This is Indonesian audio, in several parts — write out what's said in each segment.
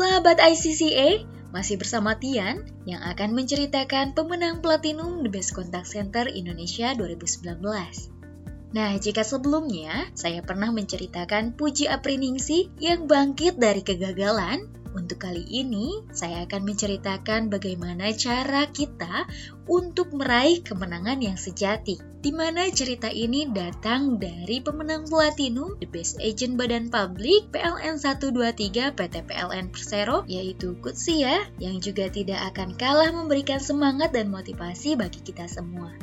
Sahabat ICCA, masih bersama Tian yang akan menceritakan pemenang Platinum The Best Contact Center Indonesia 2019. Nah, jika sebelumnya saya pernah menceritakan Puji Apriningsi yang bangkit dari kegagalan, untuk kali ini, saya akan menceritakan bagaimana cara kita untuk meraih kemenangan yang sejati. Di mana cerita ini datang dari pemenang Platinum The Best Agent Badan Publik PLN 123 PT PLN Persero, yaitu Kutsia, yang juga tidak akan kalah memberikan semangat dan motivasi bagi kita semua.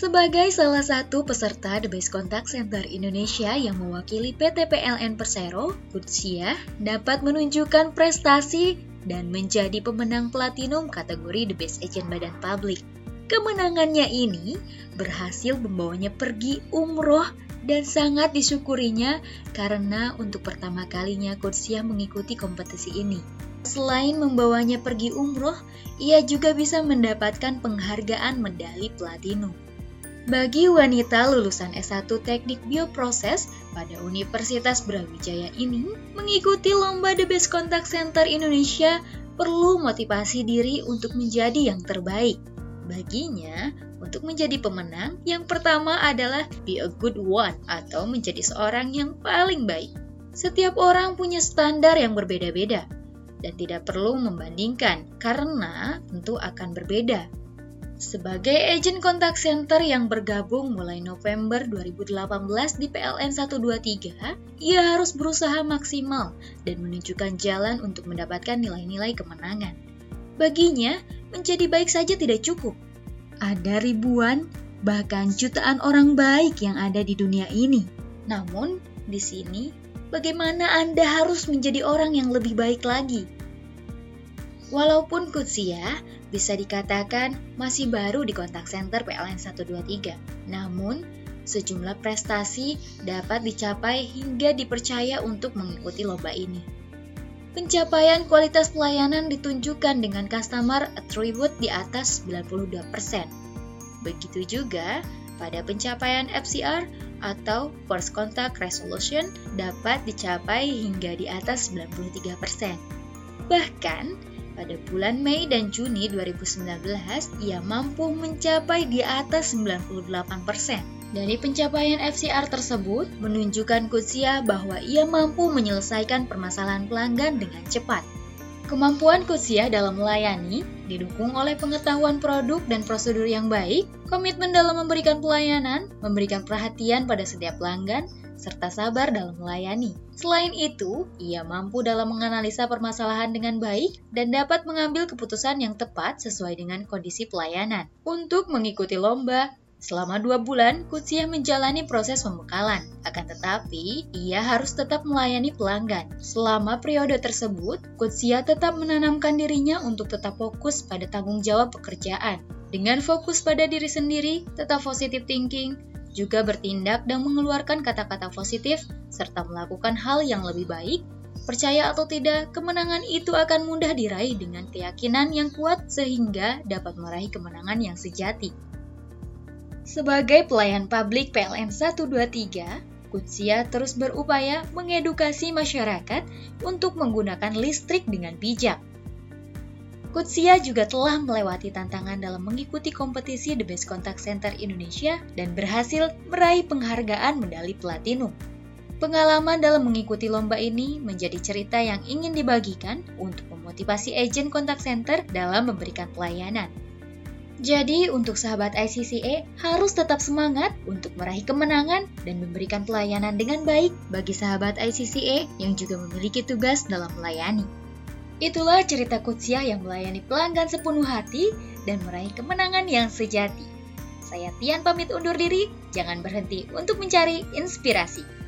Sebagai salah satu peserta The Best Contact Center Indonesia yang mewakili PT PLN Persero, Kutsia dapat menunjukkan prestasi dan menjadi pemenang platinum kategori The Best Agent Badan Publik. Kemenangannya ini berhasil membawanya pergi umroh dan sangat disyukurinya karena untuk pertama kalinya Kutsia mengikuti kompetisi ini. Selain membawanya pergi umroh, ia juga bisa mendapatkan penghargaan medali platinum. Bagi wanita lulusan S1 Teknik Bioproses pada Universitas Brawijaya ini, mengikuti lomba The Best Contact Center Indonesia perlu motivasi diri untuk menjadi yang terbaik. Baginya, untuk menjadi pemenang, yang pertama adalah be a good one atau menjadi seorang yang paling baik. Setiap orang punya standar yang berbeda-beda dan tidak perlu membandingkan karena tentu akan berbeda sebagai agen kontak center yang bergabung mulai November 2018 di PLN 123, ia harus berusaha maksimal dan menunjukkan jalan untuk mendapatkan nilai-nilai kemenangan. Baginya, menjadi baik saja tidak cukup. Ada ribuan, bahkan jutaan orang baik yang ada di dunia ini. Namun, di sini, bagaimana Anda harus menjadi orang yang lebih baik lagi? Walaupun Kutsia bisa dikatakan masih baru di kontak center PLN 123, namun sejumlah prestasi dapat dicapai hingga dipercaya untuk mengikuti lomba ini. Pencapaian kualitas pelayanan ditunjukkan dengan customer attribute di atas 92%. Begitu juga pada pencapaian FCR atau First Contact Resolution dapat dicapai hingga di atas 93%. Bahkan, pada bulan Mei dan Juni 2019, ia mampu mencapai di atas 98%. Dari pencapaian FCR tersebut menunjukkan Kutsia bahwa ia mampu menyelesaikan permasalahan pelanggan dengan cepat. Kemampuan Kutsia dalam melayani didukung oleh pengetahuan produk dan prosedur yang baik, komitmen dalam memberikan pelayanan, memberikan perhatian pada setiap pelanggan, serta sabar dalam melayani. Selain itu, ia mampu dalam menganalisa permasalahan dengan baik dan dapat mengambil keputusan yang tepat sesuai dengan kondisi pelayanan. Untuk mengikuti lomba, Selama dua bulan, Kutsia menjalani proses pembekalan. Akan tetapi, ia harus tetap melayani pelanggan. Selama periode tersebut, Kutsia tetap menanamkan dirinya untuk tetap fokus pada tanggung jawab pekerjaan. Dengan fokus pada diri sendiri, tetap positive thinking, juga bertindak dan mengeluarkan kata-kata positif, serta melakukan hal yang lebih baik, percaya atau tidak, kemenangan itu akan mudah diraih dengan keyakinan yang kuat sehingga dapat meraih kemenangan yang sejati. Sebagai pelayan publik PLN 123, Kutsia terus berupaya mengedukasi masyarakat untuk menggunakan listrik dengan bijak Kutsia juga telah melewati tantangan dalam mengikuti kompetisi The Best Contact Center Indonesia dan berhasil meraih penghargaan medali platinum. Pengalaman dalam mengikuti lomba ini menjadi cerita yang ingin dibagikan untuk memotivasi agen kontak center dalam memberikan pelayanan. Jadi, untuk sahabat ICCA harus tetap semangat untuk meraih kemenangan dan memberikan pelayanan dengan baik bagi sahabat ICCA yang juga memiliki tugas dalam melayani. Itulah cerita Kutsia yang melayani pelanggan sepenuh hati dan meraih kemenangan yang sejati. Saya Tian pamit undur diri, jangan berhenti untuk mencari inspirasi.